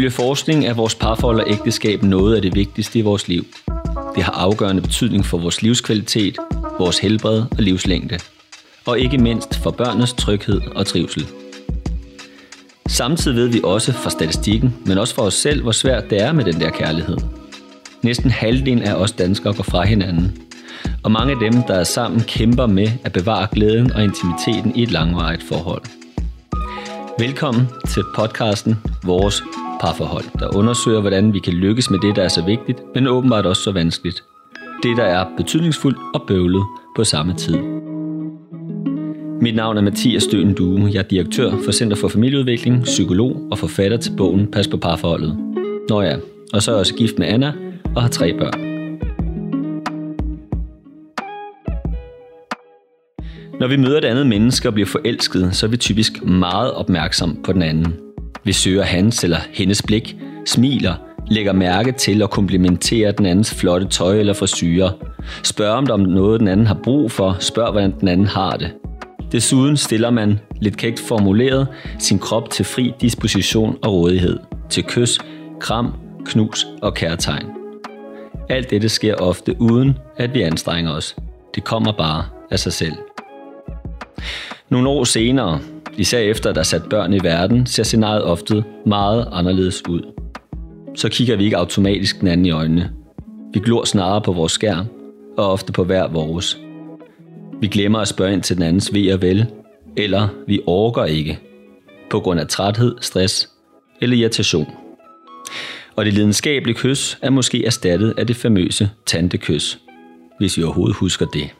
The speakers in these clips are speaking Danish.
Ifølge forskning er vores parforhold og ægteskab noget af det vigtigste i vores liv. Det har afgørende betydning for vores livskvalitet, vores helbred og livslængde. Og ikke mindst for børnenes tryghed og trivsel. Samtidig ved vi også fra statistikken, men også for os selv, hvor svært det er med den der kærlighed. Næsten halvdelen af os danskere går fra hinanden. Og mange af dem, der er sammen, kæmper med at bevare glæden og intimiteten i et langvarigt forhold. Velkommen til podcasten Vores Parforhold, der undersøger, hvordan vi kan lykkes med det, der er så vigtigt, men åbenbart også så vanskeligt. Det, der er betydningsfuldt og bøvlet på samme tid. Mit navn er Mathias Støen Due. Jeg er direktør for Center for Familieudvikling, psykolog og forfatter til bogen Pas på parforholdet. Nå ja, og så er jeg også gift med Anna og har tre børn. Når vi møder et andet menneske og bliver forelsket, så er vi typisk meget opmærksom på den anden. Vi søger hans eller hendes blik, smiler, lægger mærke til og komplimenterer den andens flotte tøj eller frisyrer. Spørger om der er noget, den anden har brug for. spørger hvordan den anden har det. Desuden stiller man, lidt kægt formuleret, sin krop til fri disposition og rådighed. Til kys, kram, knus og kærtegn. Alt dette sker ofte uden, at vi anstrenger os. Det kommer bare af sig selv. Nogle år senere, især efter der er sat børn i verden, ser scenariet ofte meget anderledes ud. Så kigger vi ikke automatisk den anden i øjnene. Vi glor snarere på vores skærm, og ofte på hver vores. Vi glemmer at spørge ind til den andens ved og vel, eller vi orker ikke, på grund af træthed, stress eller irritation. Og det lidenskabelige kys er måske erstattet af det famøse tantekys, hvis vi overhovedet husker det.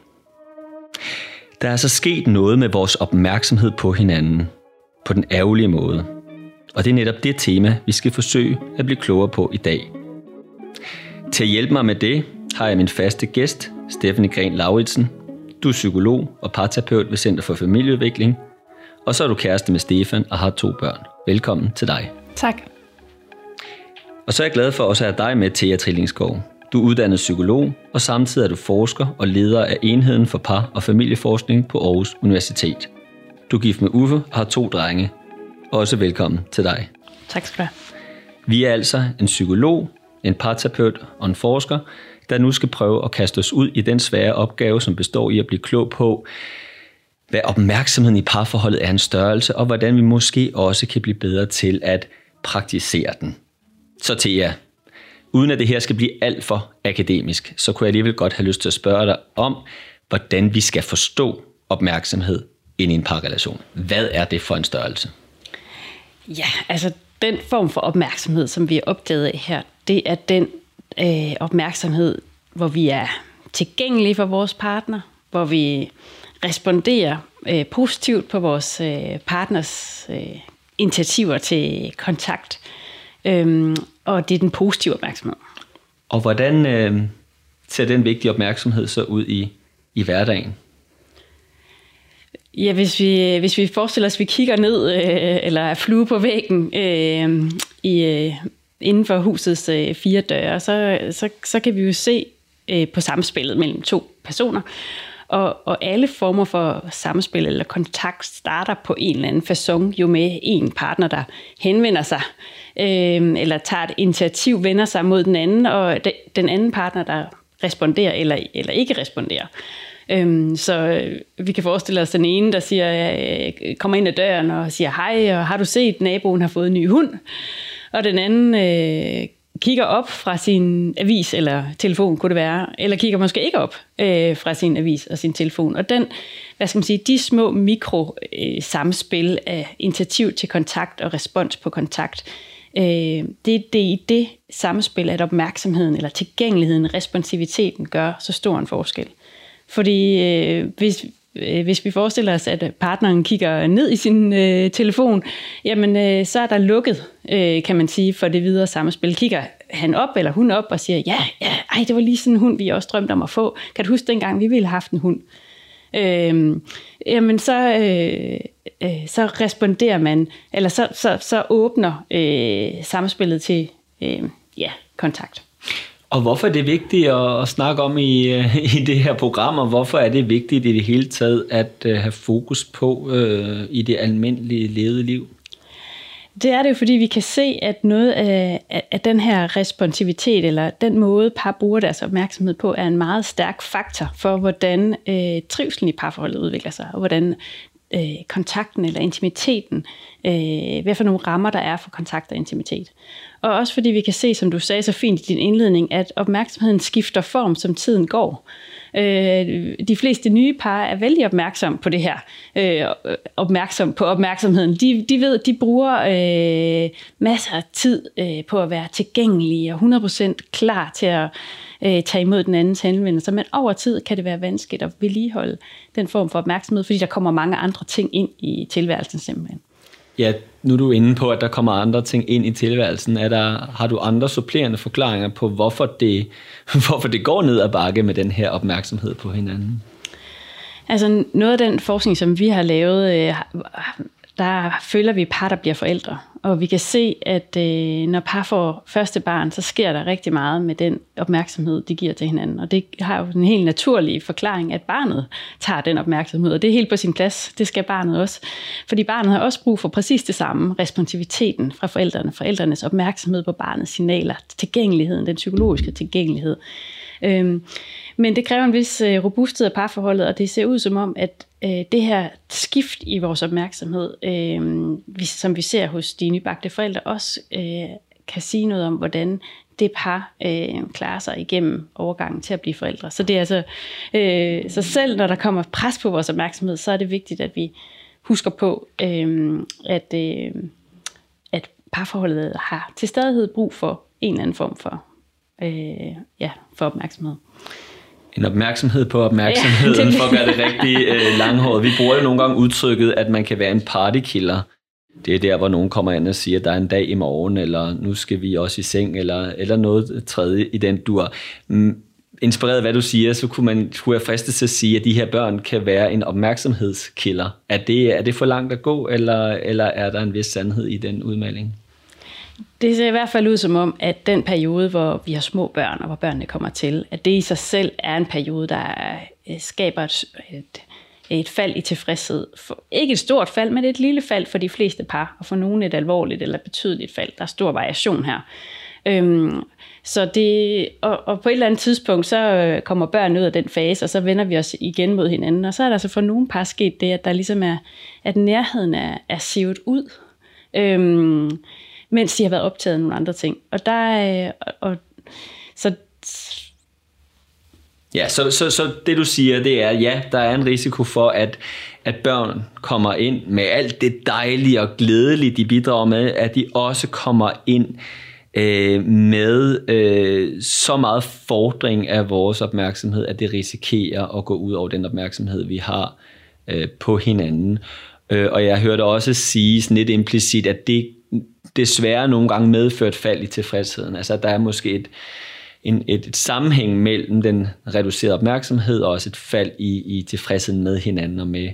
Der er altså sket noget med vores opmærksomhed på hinanden, på den ærgerlige måde. Og det er netop det tema, vi skal forsøge at blive klogere på i dag. Til at hjælpe mig med det, har jeg min faste gæst, Stephanie Gren Lauritsen. Du er psykolog og parterapeut ved Center for Familieudvikling. Og så er du kæreste med Stefan og har to børn. Velkommen til dig. Tak. Og så er jeg glad for også at have dig med, Thea Trillingsgaard. Du er uddannet psykolog, og samtidig er du forsker og leder af enheden for par- og familieforskning på Aarhus Universitet. Du er gift med Uffe og har to drenge. Også velkommen til dig. Tak skal du have. Vi er altså en psykolog, en parterapeut og en forsker, der nu skal prøve at kaste os ud i den svære opgave, som består i at blive klog på, hvad opmærksomheden i parforholdet er en størrelse, og hvordan vi måske også kan blive bedre til at praktisere den. Så til jer, uden at det her skal blive alt for akademisk, så kunne jeg alligevel godt have lyst til at spørge dig om, hvordan vi skal forstå opmærksomhed ind i en parrelation. Hvad er det for en størrelse? Ja, altså den form for opmærksomhed, som vi er opdaget af her, det er den øh, opmærksomhed, hvor vi er tilgængelige for vores partner, hvor vi responderer øh, positivt på vores øh, partners øh, initiativer til kontakt. Øhm, og det er den positive opmærksomhed. Og hvordan øh, ser den vigtige opmærksomhed så ud i, i hverdagen? Ja, hvis vi, hvis vi forestiller os, at vi kigger ned, øh, eller er flue på væggen øh, i, øh, inden for husets øh, fire døre, så, så, så kan vi jo se øh, på samspillet mellem to personer. Og, og alle former for samspil eller kontakt starter på en eller anden façon jo med en partner, der henvender sig, øh, eller tager et initiativ, vender sig mod den anden, og de, den anden partner, der responderer eller, eller ikke responderer. Øhm, så øh, vi kan forestille os den ene, der siger, øh, kommer ind ad døren og siger hej, og har du set, naboen har fået en ny hund? Og den anden øh, kigger op fra sin avis eller telefon, kunne det være, eller kigger måske ikke op øh, fra sin avis og sin telefon. Og den, hvad skal man sige, de små mikro øh, samspil af initiativ til kontakt og respons på kontakt, øh, det, det er i det samspil, at opmærksomheden eller tilgængeligheden, responsiviteten gør så stor en forskel. Fordi øh, hvis, Øh, hvis vi forestiller os, at partneren kigger ned i sin øh, telefon, jamen øh, så er der lukket, øh, kan man sige, for det videre samspil. Kigger han op eller hun op og siger, ja, ja, ej, det var lige sådan en hund, vi også drømte om at få. Kan du huske dengang, vi ville have haft en hund? Øh, jamen så, øh, øh, så responderer man, eller så, så, så åbner øh, samspillet til øh, ja, kontakt. Og hvorfor er det vigtigt at snakke om i, i det her program, og hvorfor er det vigtigt i det hele taget at øh, have fokus på øh, i det almindelige levede liv? Det er det jo, fordi vi kan se, at noget af, af den her responsivitet, eller den måde, par bruger deres opmærksomhed på, er en meget stærk faktor for, hvordan øh, trivselen i parforholdet udvikler sig, og hvordan øh, kontakten eller intimiteten, øh, hvad for nogle rammer der er for kontakt og intimitet. Og også fordi vi kan se, som du sagde så fint i din indledning, at opmærksomheden skifter form, som tiden går. Øh, de fleste nye par er vældig opmærksom på det her. Øh, opmærksom på opmærksomheden. De, de ved, de bruger øh, masser af tid øh, på at være tilgængelige og 100% klar til at øh, tage imod den andens henvendelse. Men over tid kan det være vanskeligt at vedligeholde den form for opmærksomhed, fordi der kommer mange andre ting ind i tilværelsen simpelthen. Ja, nu er du inde på, at der kommer andre ting ind i tilværelsen. Er der, har du andre supplerende forklaringer på, hvorfor det, hvorfor det går ned ad bakke med den her opmærksomhed på hinanden? Altså noget af den forskning, som vi har lavet, øh, der følger vi par, der bliver forældre. Og vi kan se, at øh, når par får første barn, så sker der rigtig meget med den opmærksomhed, de giver til hinanden. Og det har jo en helt naturlig forklaring, at barnet tager den opmærksomhed. Og det er helt på sin plads. Det skal barnet også. Fordi barnet har også brug for præcis det samme. Responsiviteten fra forældrene. Forældrenes opmærksomhed på barnets signaler. Tilgængeligheden, den psykologiske tilgængelighed. Øhm, men det kræver en vis øh, robusthed af parforholdet, og det ser ud som om, at øh, det her skift i vores opmærksomhed, øh, vi, som vi ser hos de nybagte forældre, også øh, kan sige noget om, hvordan det par øh, klarer sig igennem overgangen til at blive forældre. Så det er altså, øh, så selv når der kommer pres på vores opmærksomhed, så er det vigtigt, at vi husker på, øh, at, øh, at parforholdet har til stadighed brug for en eller anden form for, øh, ja, for opmærksomhed en opmærksomhed på opmærksomheden, ja, for at gøre det rigtig øh, langhåret. Vi bruger jo nogle gange udtrykket, at man kan være en partykiller. Det er der, hvor nogen kommer ind og siger, at der er en dag i morgen, eller nu skal vi også i seng, eller, eller noget tredje i den dur. Mm, inspireret af hvad du siger, så kunne, man, kunne jeg fristes til at sige, at de her børn kan være en opmærksomhedskiller. Er det, er det for langt at gå, eller, eller er der en vis sandhed i den udmelding? Det ser i hvert fald ud som om, at den periode, hvor vi har små børn, og hvor børnene kommer til, at det i sig selv er en periode, der øh, skaber et, et, et fald i tilfredshed. For, ikke et stort fald, men et lille fald for de fleste par, og for nogle et alvorligt eller betydeligt fald. Der er stor variation her. Øhm, så det, og, og på et eller andet tidspunkt, så øh, kommer børn ud af den fase, og så vender vi os igen mod hinanden. Og så er der så for nogle par sket det, at der ligesom er, at nærheden er, er sivet ud. Øhm, mens de har været optaget af nogle andre ting. Og der øh, og, og, så Ja, så, så, så det du siger, det er, ja, der er en risiko for, at, at børn kommer ind med alt det dejlige og glædelige, de bidrager med, at de også kommer ind øh, med øh, så meget fordring af vores opmærksomhed, at det risikerer at gå ud over den opmærksomhed, vi har øh, på hinanden. Øh, og jeg hørte også sige sådan lidt implicit, at det desværre nogle gange medført fald i tilfredsheden. Altså der er måske et, en, et, et sammenhæng mellem den reducerede opmærksomhed og også et fald i, i tilfredsheden med hinanden og med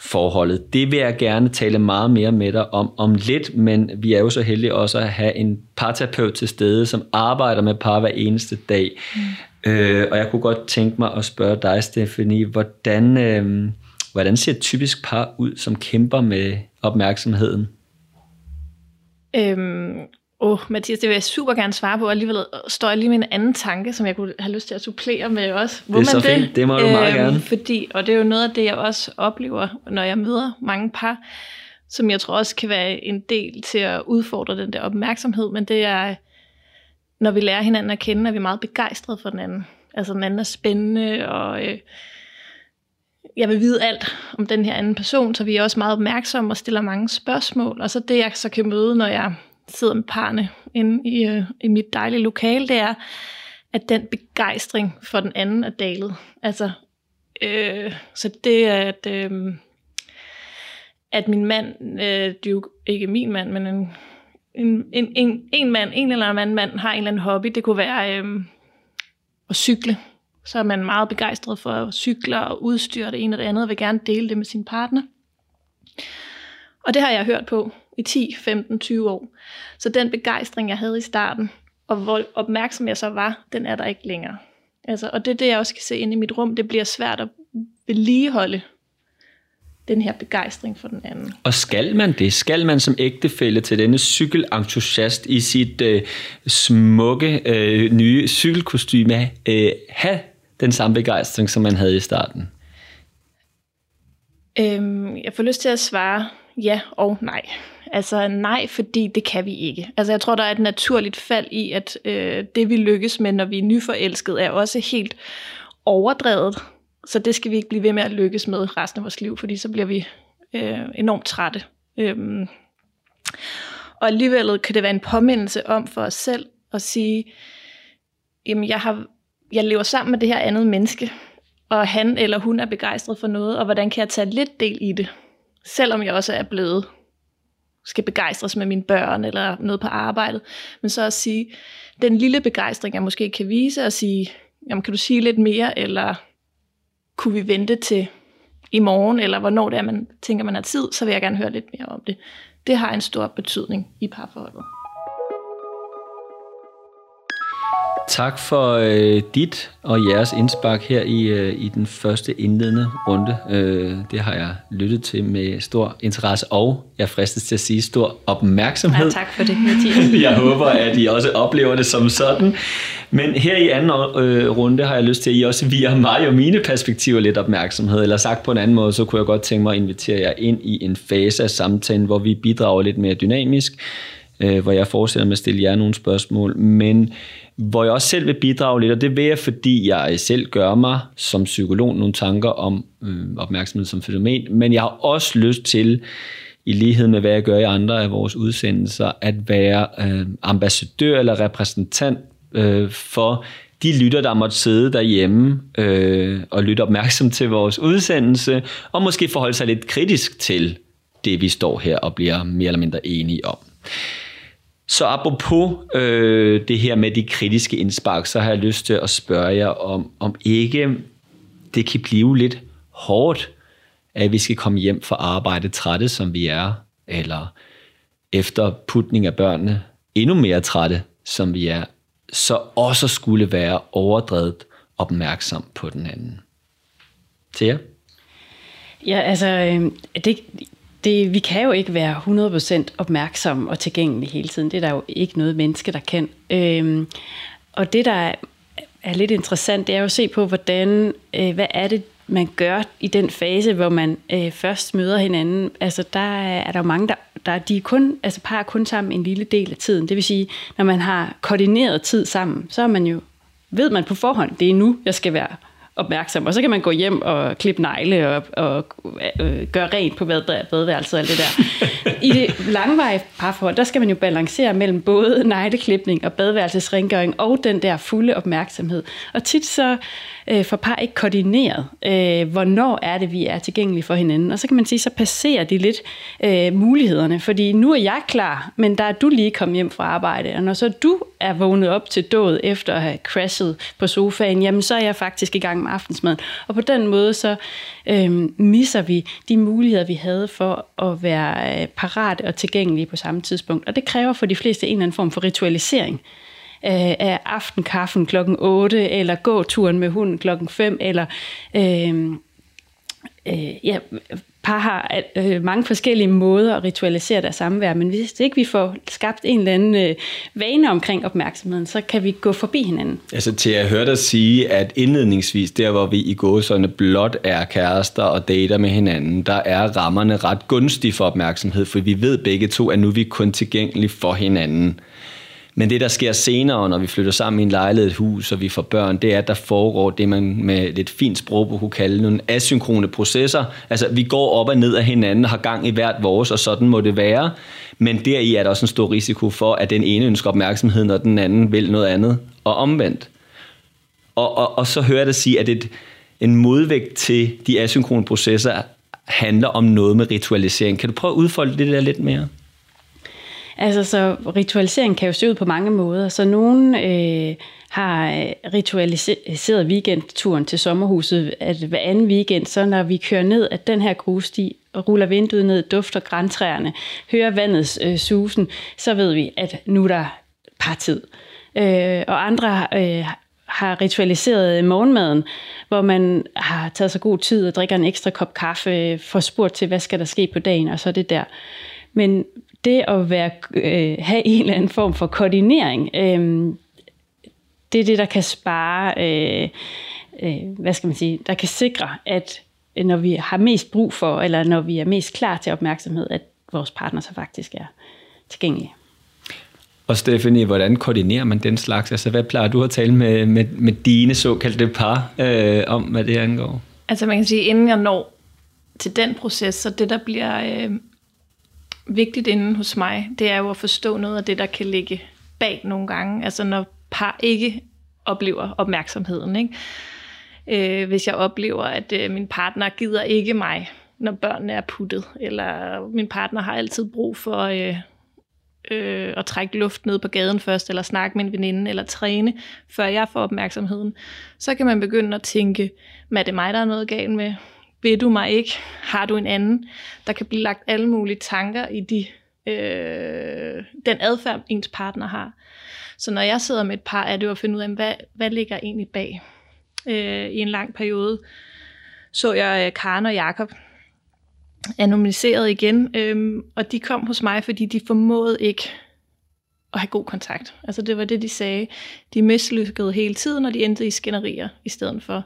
forholdet. Det vil jeg gerne tale meget mere med dig om om lidt, men vi er jo så heldige også at have en parterapeut til stede, som arbejder med par hver eneste dag. Mm. Øh, og jeg kunne godt tænke mig at spørge dig, Stephanie, hvordan, øh, hvordan ser et typisk par ud, som kæmper med opmærksomheden? Øhm, åh, Mathias, det vil jeg super gerne svare på, og alligevel står jeg lige med en anden tanke, som jeg kunne have lyst til at supplere med også. Hvor det er man så fint, det må du meget øhm, gerne. Fordi, og det er jo noget af det, jeg også oplever, når jeg møder mange par, som jeg tror også kan være en del til at udfordre den der opmærksomhed, men det er, når vi lærer hinanden at kende, er vi meget begejstrede for den anden. Altså den anden er spændende, og øh, jeg vil vide alt om den her anden person, så vi er også meget opmærksomme og stiller mange spørgsmål. Og så det, jeg så kan møde, når jeg sidder med parne inde i, øh, i mit dejlige lokale, det er, at den begejstring for den anden er dalet. Altså, øh, så det er, at, øh, at min mand, øh, det er jo ikke min mand, men en, en, en, en, en mand, en eller anden mand, har en eller anden hobby. Det kunne være øh, at cykle så er man meget begejstret for cykler og udstyr det ene og det andet, og vil gerne dele det med sin partner. Og det har jeg hørt på i 10, 15, 20 år. Så den begejstring, jeg havde i starten, og hvor opmærksom jeg så var, den er der ikke længere. Altså, og det er det, jeg også kan se inde i mit rum. Det bliver svært at vedligeholde den her begejstring for den anden. Og skal man det? Skal man som ægtefælle til denne cykelentusiast i sit øh, smukke øh, nye cykelkostyme øh, have den samme begejstring, som man havde i starten? Øhm, jeg får lyst til at svare ja og nej. Altså nej, fordi det kan vi ikke. Altså jeg tror, der er et naturligt fald i, at øh, det vi lykkes med, når vi er nyforelskede, er også helt overdrevet. Så det skal vi ikke blive ved med at lykkes med resten af vores liv, fordi så bliver vi øh, enormt trætte. Øhm, og alligevel kan det være en påmindelse om for os selv at sige, jamen jeg, har, jeg lever sammen med det her andet menneske, og han eller hun er begejstret for noget, og hvordan kan jeg tage lidt del i det, selvom jeg også er blevet skal begejstres med mine børn eller noget på arbejdet, men så at sige, den lille begejstring, jeg måske kan vise, og sige, jamen kan du sige lidt mere, eller kunne vi vente til i morgen, eller hvornår det er, man tænker, man har tid, så vil jeg gerne høre lidt mere om det. Det har en stor betydning i parforholdet. Tak for øh, dit og jeres indspark her i, øh, i den første indledende runde. Øh, det har jeg lyttet til med stor interesse og, jeg fristes til at sige, stor opmærksomhed. Ja, tak for det, Mathias. jeg håber, at I også oplever det som sådan. Men her i anden øh, runde har jeg lyst til, at I også via mig og mine perspektiver lidt opmærksomhed. Eller sagt på en anden måde, så kunne jeg godt tænke mig at invitere jer ind i en fase af samtalen, hvor vi bidrager lidt mere dynamisk, øh, hvor jeg fortsætter med at stille jer nogle spørgsmål. Men hvor jeg også selv vil bidrage lidt, og det vil jeg, fordi jeg selv gør mig som psykolog nogle tanker om øh, opmærksomhed som fænomen, men jeg har også lyst til, i lighed med hvad jeg gør i andre af vores udsendelser, at være øh, ambassadør eller repræsentant øh, for de lytter, der måtte sidde derhjemme øh, og lytte opmærksom til vores udsendelse, og måske forholde sig lidt kritisk til det, vi står her og bliver mere eller mindre enige om. Så apropos øh, det her med de kritiske indspark, så har jeg lyst til at spørge jer om, om ikke det kan blive lidt hårdt, at vi skal komme hjem fra arbejde trætte, som vi er, eller efter putning af børnene endnu mere trætte, som vi er, så også skulle være overdrevet opmærksom på den anden. Til jer? Ja, altså, øh, det, det, vi kan jo ikke være 100% opmærksom og tilgængelig hele tiden. Det er der jo ikke noget menneske, der kan. Øhm, og det, der er lidt interessant, det er jo at se på, hvordan, øh, hvad er det, man gør i den fase, hvor man øh, først møder hinanden. Altså, der er, er der jo mange, der, der de er kun, altså par er kun sammen en lille del af tiden. Det vil sige, når man har koordineret tid sammen, så er man jo, ved man på forhånd, det er nu, jeg skal være opmærksom. Og så kan man gå hjem og klippe negle og, og øh, gøre rent på badeværelset og alt det der. I det langvarige parforhold, der skal man jo balancere mellem både negleklipning og badeværelsesrengøring og den der fulde opmærksomhed. Og tit så øh, for par ikke koordineret, øh, hvornår er det, vi er tilgængelige for hinanden. Og så kan man sige, så passerer de lidt øh, mulighederne, fordi nu er jeg klar, men der er du lige kommet hjem fra arbejde, og når så du er vågnet op til død efter at have crashet på sofaen, jamen så er jeg faktisk i gang med aftensmaden. Og på den måde så øh, misser vi de muligheder, vi havde for at være øh, parat og tilgængelige på samme tidspunkt. Og det kræver for de fleste en eller anden form for ritualisering Øh, af aftenkaffen klokken 8, eller gåturen med hunden klokken 5, eller øh, øh, ja, par har øh, mange forskellige måder at ritualisere deres samvær, men hvis ikke vi får skabt en eller anden øh, vane omkring opmærksomheden, så kan vi gå forbi hinanden. Altså til at høre dig sige, at indledningsvis, der hvor vi i gåsøjne blot er kærester og dater med hinanden, der er rammerne ret gunstige for opmærksomhed, for vi ved begge to, at nu er vi kun tilgængelige for hinanden. Men det, der sker senere, når vi flytter sammen i en lejlighed, et hus, og vi får børn, det er, at der foregår det, man med lidt fint sprog kunne kalde nogle asynkrone processer. Altså, vi går op og ned af hinanden har gang i hvert vores, og sådan må det være. Men deri er der også en stor risiko for, at den ene ønsker opmærksomhed, når den anden vil noget andet, og omvendt. Og, og, og så hører jeg dig sige, at et, en modvægt til de asynkrone processer handler om noget med ritualisering. Kan du prøve at udfolde det der lidt mere? Altså, så ritualisering kan jo se ud på mange måder. Så nogen øh, har øh, ritualiseret weekendturen til sommerhuset, at hver anden weekend, så når vi kører ned at den her grussti, og ruller vinduet ned, dufter græntræerne, hører vandets øh, susen, så ved vi, at nu er der partid. Øh, og andre øh, har ritualiseret morgenmaden, hvor man har taget sig god tid og drikker en ekstra kop kaffe, får spurgt til, hvad skal der ske på dagen, og så er det der. Men det at være, øh, have en eller anden form for koordinering, øh, det er det, der kan spare, øh, øh, hvad skal man sige, der kan sikre, at når vi har mest brug for, eller når vi er mest klar til opmærksomhed, at vores partner så faktisk er tilgængelige. Og Stephanie, hvordan koordinerer man den slags? Altså, hvad plejer du at tale med, med, med dine såkaldte par øh, om, hvad det angår? Altså man kan sige, inden jeg når til den proces, så det der bliver øh, vigtigt inden hos mig, det er jo at forstå noget af det, der kan ligge bag nogle gange. Altså når par ikke oplever opmærksomheden. Ikke? Øh, hvis jeg oplever, at øh, min partner gider ikke mig, når børnene er puttet, eller min partner har altid brug for øh, øh, at trække luft ned på gaden først, eller snakke med en veninde, eller træne, før jeg får opmærksomheden, så kan man begynde at tænke, hvad er det mig, der er noget galt med? Vil du mig ikke? Har du en anden? Der kan blive lagt alle mulige tanker i de, øh, den adfærd, ens partner har. Så når jeg sidder med et par, er det jo at finde ud af, hvad, hvad ligger egentlig bag? Øh, I en lang periode så jeg øh, Karen og Jakob anonymiseret igen, øh, og de kom hos mig, fordi de formåede ikke at have god kontakt. Altså det var det, de sagde. De mislykkede hele tiden, og de endte i skænderier i stedet for.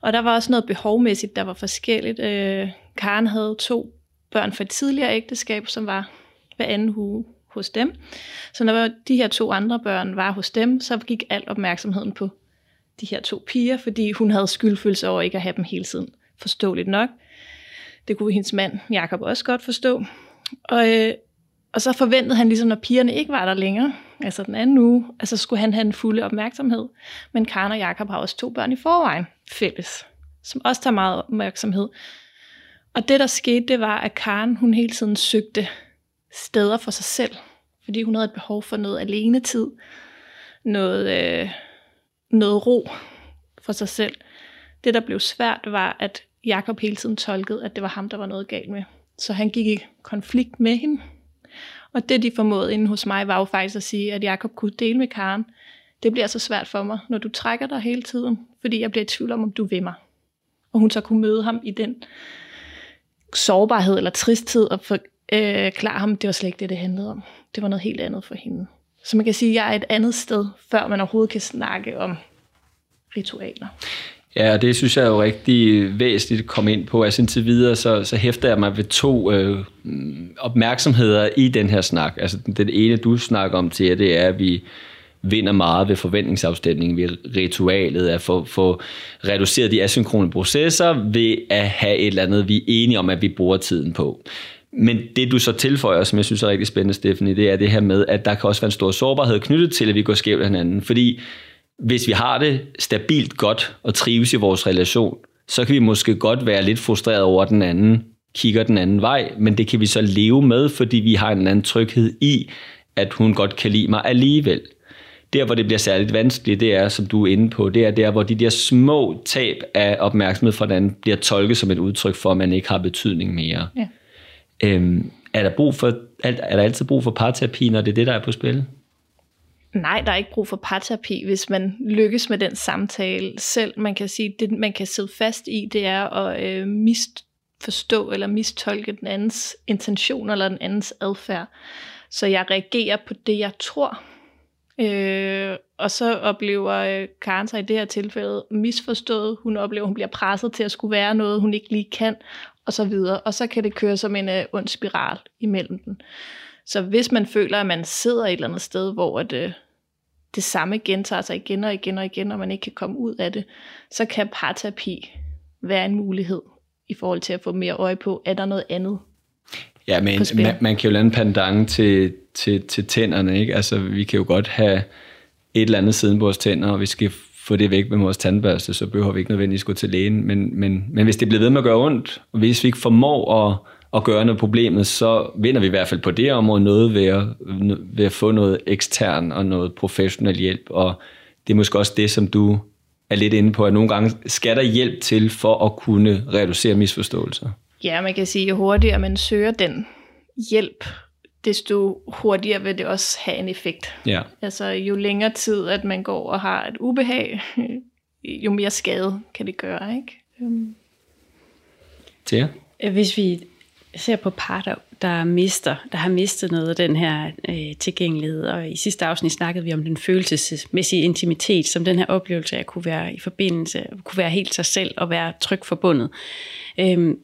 Og der var også noget behovmæssigt, der var forskelligt. Øh, Karen havde to børn fra et tidligere ægteskab, som var hver anden uge hos dem. Så når de her to andre børn var hos dem, så gik al opmærksomheden på de her to piger, fordi hun havde skyldfølelse over ikke at have dem hele tiden. Forståeligt nok. Det kunne hendes mand, Jakob også godt forstå. Og, øh, og så forventede han ligesom, når pigerne ikke var der længere, altså den anden uge, altså skulle han have en fulde opmærksomhed. Men Karen og Jakob har også to børn i forvejen fælles, som også tager meget opmærksomhed. Og det, der skete, det var, at Karen, hun hele tiden søgte steder for sig selv, fordi hun havde et behov for noget alene tid, noget, øh, noget ro for sig selv. Det, der blev svært, var, at Jakob hele tiden tolkede, at det var ham, der var noget galt med. Så han gik i konflikt med hende. Og det, de formåede inde hos mig, var jo faktisk at sige, at Jakob kunne dele med Karen. Det bliver så svært for mig, når du trækker dig hele tiden, fordi jeg bliver i tvivl om, om du vil mig. Og hun så kunne møde ham i den sårbarhed eller tristhed og øh, klar ham, det var slet ikke det, det handlede om. Det var noget helt andet for hende. Så man kan sige, at jeg er et andet sted, før man overhovedet kan snakke om ritualer. Ja, og det synes jeg er jo rigtig væsentligt at komme ind på. Altså indtil videre, så, så hæfter jeg mig ved to øh, mm, opmærksomheder i den her snak. Altså den ene, du snakker om til, det er, at vi vinder meget ved forventningsafstemningen, ved ritualet, at få, få reduceret de asynkrone processer, ved at have et eller andet, vi er enige om, at vi bruger tiden på. Men det du så tilføjer, som jeg synes er rigtig spændende, Stephanie, det er det her med, at der kan også være en stor sårbarhed knyttet til, at vi går skævt af hinanden. Fordi hvis vi har det stabilt godt og trives i vores relation, så kan vi måske godt være lidt frustreret over, den anden kigger den anden vej, men det kan vi så leve med, fordi vi har en anden tryghed i, at hun godt kan lide mig alligevel. Der, hvor det bliver særligt vanskeligt, det er, som du er inde på, det er der, hvor de der små tab af opmærksomhed fra den anden bliver tolket som et udtryk for, at man ikke har betydning mere. Ja. Øhm, er, der brug for, er der altid brug for parterapi, når det er det, der er på spil? Nej, der er ikke brug for parterapi, hvis man lykkes med den samtale selv. Man kan sige, det man kan sidde fast i, det er at øh, misforstå eller mistolke den andens intention eller den andens adfærd. Så jeg reagerer på det, jeg tror. Øh, og så oplever øh, Karen sig i det her tilfælde misforstået. Hun oplever, at hun bliver presset til at skulle være noget, hun ikke lige kan, og så videre. Og så kan det køre som en øh, ond spiral imellem den. Så hvis man føler, at man sidder et eller andet sted, hvor det, øh, det samme gentager sig igen og igen og igen, og man ikke kan komme ud af det, så kan parterapi være en mulighed i forhold til at få mere øje på, er der noget andet Ja, men man, man kan jo lande pendant til, til, til tænderne, ikke? Altså, vi kan jo godt have et eller andet siden på vores tænder, og vi skal få det væk med vores tandbørste, så behøver vi ikke nødvendigvis gå til lægen. Men, men, men hvis det bliver ved med at gøre ondt, og hvis vi ikke formår at, at gøre noget problemet, så vinder vi i hvert fald på det område noget ved at, ved at få noget ekstern og noget professionel hjælp. Og det er måske også det, som du er lidt inde på, at nogle gange skal der hjælp til for at kunne reducere misforståelser. Ja, man kan sige, jo hurtigere man søger den hjælp, desto hurtigere vil det også have en effekt. Ja. Altså jo længere tid, at man går og har et ubehag, jo mere skade kan det gøre, ikke? Øhm. Til Hvis vi ser på par, der, der, mister, der har mistet noget af den her øh, tilgængelighed, og i sidste afsnit snakkede vi om den følelsesmæssige intimitet, som den her oplevelse af at kunne være i forbindelse, kunne være helt sig selv og være trygt forbundet. Øhm,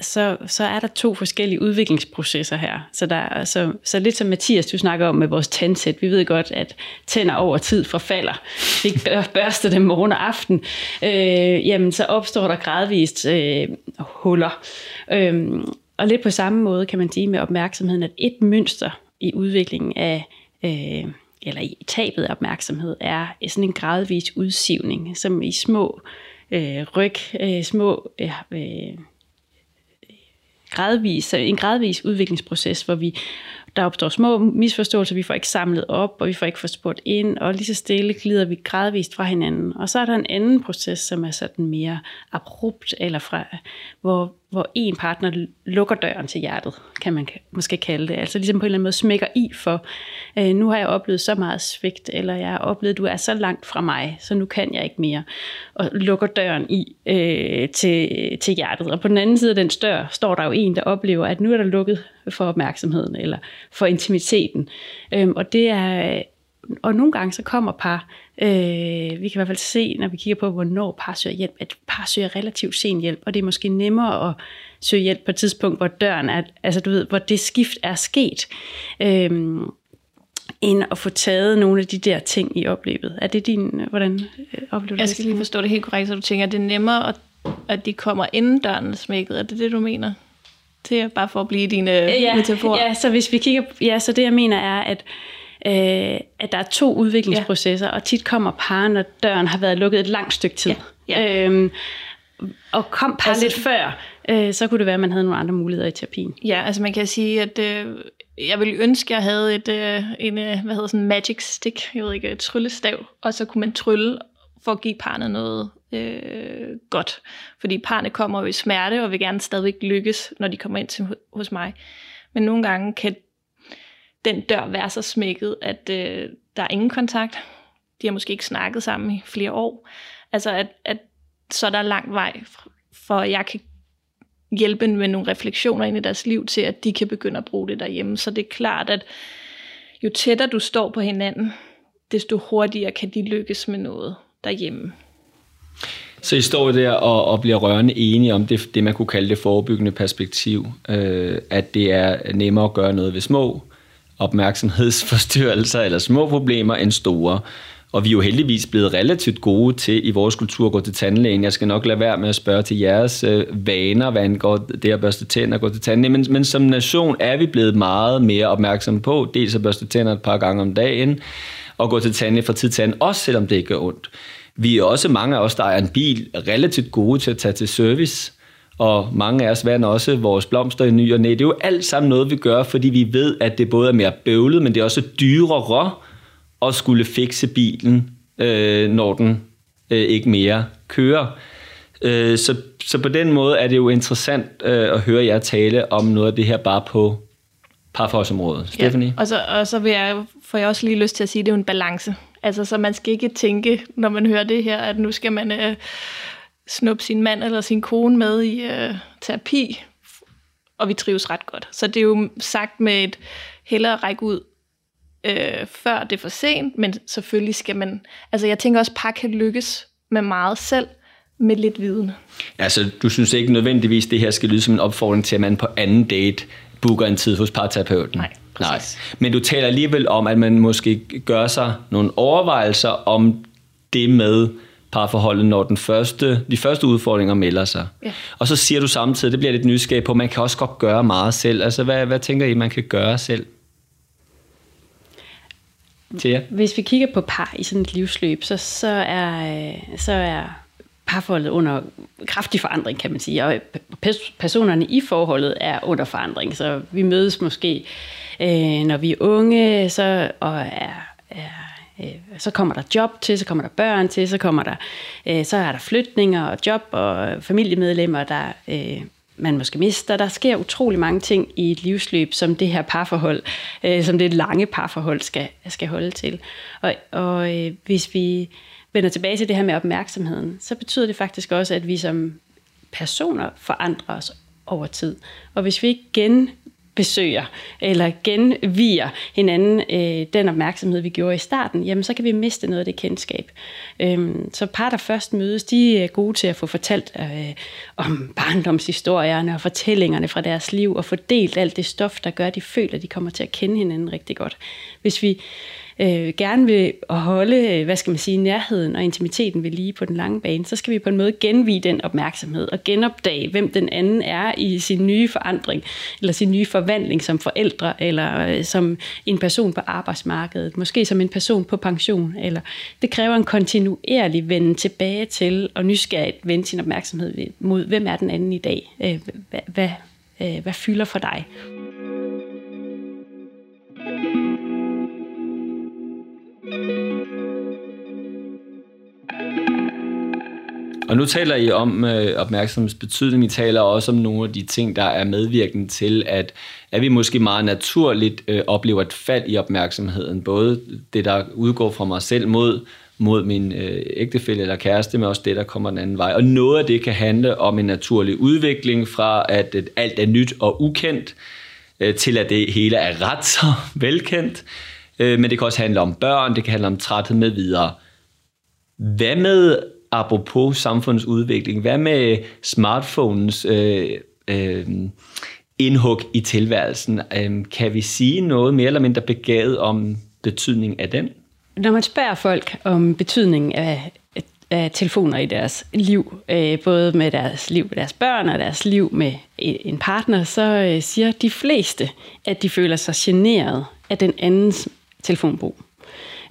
så, så er der to forskellige udviklingsprocesser her. Så, der, så, så lidt som Mathias, du snakker om med vores tandsæt, vi ved godt, at tænder over tid forfalder. Vi børster dem morgen og aften. Øh, jamen, så opstår der gradvist øh, huller. Øh, og lidt på samme måde kan man sige med opmærksomheden, at et mønster i udviklingen af, øh, eller i tabet af opmærksomhed, er sådan en gradvis udsivning, som i små øh, ryg, øh, små øh, øh, gradvis, en gradvis udviklingsproces, hvor vi der opstår små misforståelser, vi får ikke samlet op, og vi får ikke fået spurgt ind, og lige så stille glider vi gradvist fra hinanden. Og så er der en anden proces, som er sådan mere abrupt, eller fra, hvor, hvor en partner lukker døren til hjertet, kan man måske kalde det. Altså ligesom på en eller anden måde smækker i for, øh, nu har jeg oplevet så meget svigt, eller jeg har oplevet, at du er så langt fra mig, så nu kan jeg ikke mere. Og lukker døren i øh, til, til hjertet. Og på den anden side af den dør står der jo en, der oplever, at nu er der lukket for opmærksomheden, eller for intimiteten. Øhm, og det er og nogle gange så kommer par, øh, vi kan i hvert fald se, når vi kigger på, hvornår par søger hjælp, at par søger relativt sen hjælp, og det er måske nemmere at søge hjælp på et tidspunkt, hvor døren er, altså du ved, hvor det skift er sket, øh, end at få taget nogle af de der ting i oplevet. Er det din, hvordan øh, oplever du Jeg skal lige forstå det helt korrekt, så du tænker, at det er nemmere, at, at de kommer inden døren er smækket. Er det det, du mener? Det er bare for at blive dine ja, metaforer. Ja, så hvis vi kigger, ja, så det jeg mener er, at øh, at der er to udviklingsprocesser, ja. og tit kommer par, når døren har været lukket et langt stykke tid. Ja. Ja. Øhm, og kom par altså, lidt før, øh, så kunne det være, at man havde nogle andre muligheder i terapien. Ja, altså man kan sige, at øh, jeg ville ønske, at jeg havde et, øh, en, øh, hvad hedder sådan magic stick, jeg ved ikke, et tryllestav, og så kunne man trylle for at give parnet noget øh, godt. Fordi parne kommer jo i smerte, og vil gerne stadigvæk lykkes, når de kommer ind til, hos mig. Men nogle gange kan den dør være så smækket, at øh, der er ingen kontakt. De har måske ikke snakket sammen i flere år. Altså, at, at så er der lang vej, for at jeg kan hjælpe med nogle refleksioner ind i deres liv til, at de kan begynde at bruge det derhjemme. Så det er klart, at jo tættere du står på hinanden, desto hurtigere kan de lykkes med noget derhjemme. Så I står der og, og bliver rørende enige om det, det, man kunne kalde det forebyggende perspektiv, øh, at det er nemmere at gøre noget ved små opmærksomhedsforstyrrelser eller små problemer end store. Og vi er jo heldigvis blevet relativt gode til i vores kultur at gå til tandlægen. Jeg skal nok lade være med at spørge til jeres øh, vaner, hvad angår det at børste tænder og gå til tandlægen. Men, men som nation er vi blevet meget mere opmærksomme på, dels at børste tænder et par gange om dagen, og gå til tandlæge fra tid til anden, også selvom det ikke gør ondt. Vi er også mange af os, der er en bil, relativt gode til at tage til service og mange af os vander også vores blomster i ny og næ. Det er jo alt sammen noget, vi gør, fordi vi ved, at det både er mere bøvlet, men det er også dyrere at skulle fikse bilen, øh, når den øh, ikke mere kører. Øh, så, så på den måde er det jo interessant øh, at høre jer tale om noget af det her bare på parforholdsområdet. Stephanie? Ja, og så, og så vil jeg, får jeg også lige lyst til at sige, at det er jo en balance. Altså, så man skal ikke tænke, når man hører det her, at nu skal man øh, snuppe sin mand eller sin kone med i øh, terapi, og vi trives ret godt. Så det er jo sagt med et hellere række ud, øh, før det er for sent, men selvfølgelig skal man... Altså jeg tænker også, par kan lykkes med meget selv, med lidt viden. Altså, du synes ikke nødvendigvis, det her skal lyde som en opfordring til, at man på anden date booker en tid hos parterapeuten? Nej, præcis. Nej. Men du taler alligevel om, at man måske gør sig nogle overvejelser om det med, parforholdet, når den første, de første udfordringer melder sig. Ja. Og så siger du samtidig, det bliver lidt nysgerrig på, man kan også godt gøre meget selv. Altså, hvad, hvad tænker I, man kan gøre selv? Tia? Hvis vi kigger på par i sådan et livsløb, så, så, er, så er parforholdet under kraftig forandring, kan man sige. Og personerne i forholdet er under forandring. Så vi mødes måske, øh, når vi er unge, så, og er, er Øh, så kommer der job til, så kommer der børn til, så kommer der, øh, så er der flytninger og job og familiemedlemmer, der, øh, man måske mister. Der sker utrolig mange ting i et livsløb, som det her parforhold, øh, som det lange parforhold skal, skal holde til. Og, og øh, hvis vi vender tilbage til det her med opmærksomheden, så betyder det faktisk også, at vi som personer forandrer os over tid. Og hvis vi ikke genbesøger eller genviger hinanden øh, den opmærksomhed, vi gjorde i starten, jamen så kan vi miste noget af det kendskab. Øhm, så par, der først mødes, de er gode til at få fortalt øh, om barndomshistorierne og fortællingerne fra deres liv og fordelt alt det stof, der gør, at de føler, at de kommer til at kende hinanden rigtig godt. Hvis vi øh, gerne vil holde, øh, hvad skal man sige, nærheden og intimiteten ved lige på den lange bane, så skal vi på en måde genvige den opmærksomhed og genopdage, hvem den anden er i sin nye forandring, eller sin nye forvandling som forældre, eller øh, som en person på arbejdsmarkedet, måske som en person på pension. Eller det kræver en kontinuerlig vende tilbage til, og nysgerrigt vende sin opmærksomhed mod, hvem er den anden i dag? Øh, hvad, hvad, øh, hvad fylder for dig? Og nu taler I om øh, opmærksomhedsbetydning. I taler også om nogle af de ting, der er medvirkende til, at, at vi måske meget naturligt øh, oplever et fald i opmærksomheden. Både det, der udgår fra mig selv mod, mod min øh, ægtefælle eller kæreste, men også det, der kommer den anden vej. Og noget af det kan handle om en naturlig udvikling fra, at, at alt er nyt og ukendt, øh, til at det hele er ret så velkendt. Øh, men det kan også handle om børn, det kan handle om træthed med videre. Hvad med apropos samfundsudvikling, hvad med smartphones øh, øh, indhug i tilværelsen? Øh, kan vi sige noget mere eller mindre begavet om betydningen af den? Når man spørger folk om betydningen af, af telefoner i deres liv, øh, både med deres liv med deres børn og deres liv med en partner, så øh, siger de fleste, at de føler sig generet af den andens telefonbrug.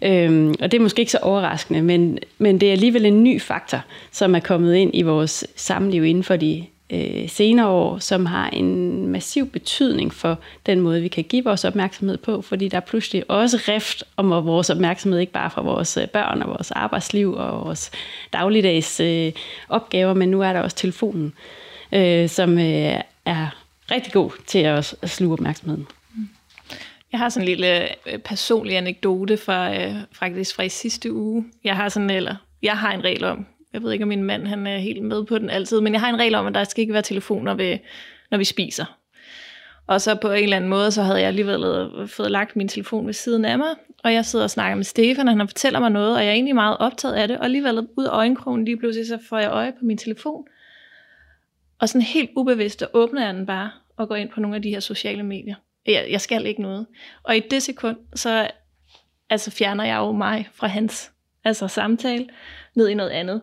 Øhm, og det er måske ikke så overraskende, men, men det er alligevel en ny faktor, som er kommet ind i vores samliv inden for de øh, senere år, som har en massiv betydning for den måde, vi kan give vores opmærksomhed på, fordi der er pludselig også rift om vores opmærksomhed, ikke bare fra vores øh, børn og vores arbejdsliv og vores dagligdags øh, opgaver, men nu er der også telefonen, øh, som øh, er rigtig god til at sluge opmærksomheden. Jeg har sådan en lille øh, personlig anekdote fra, øh, faktisk fra i sidste uge. Jeg har sådan, eller jeg har en regel om, jeg ved ikke om min mand han er helt med på den altid, men jeg har en regel om, at der skal ikke være telefoner, ved, når vi spiser. Og så på en eller anden måde, så havde jeg alligevel øh, fået lagt min telefon ved siden af mig, og jeg sidder og snakker med Stefan, og han fortæller mig noget, og jeg er egentlig meget optaget af det, og alligevel ud af øjenkrogen lige pludselig, så får jeg øje på min telefon. Og sådan helt ubevidst, og åbner jeg den bare, og går ind på nogle af de her sociale medier jeg, jeg skal ikke noget. Og i det sekund, så altså fjerner jeg jo mig fra hans altså samtale ned i noget andet.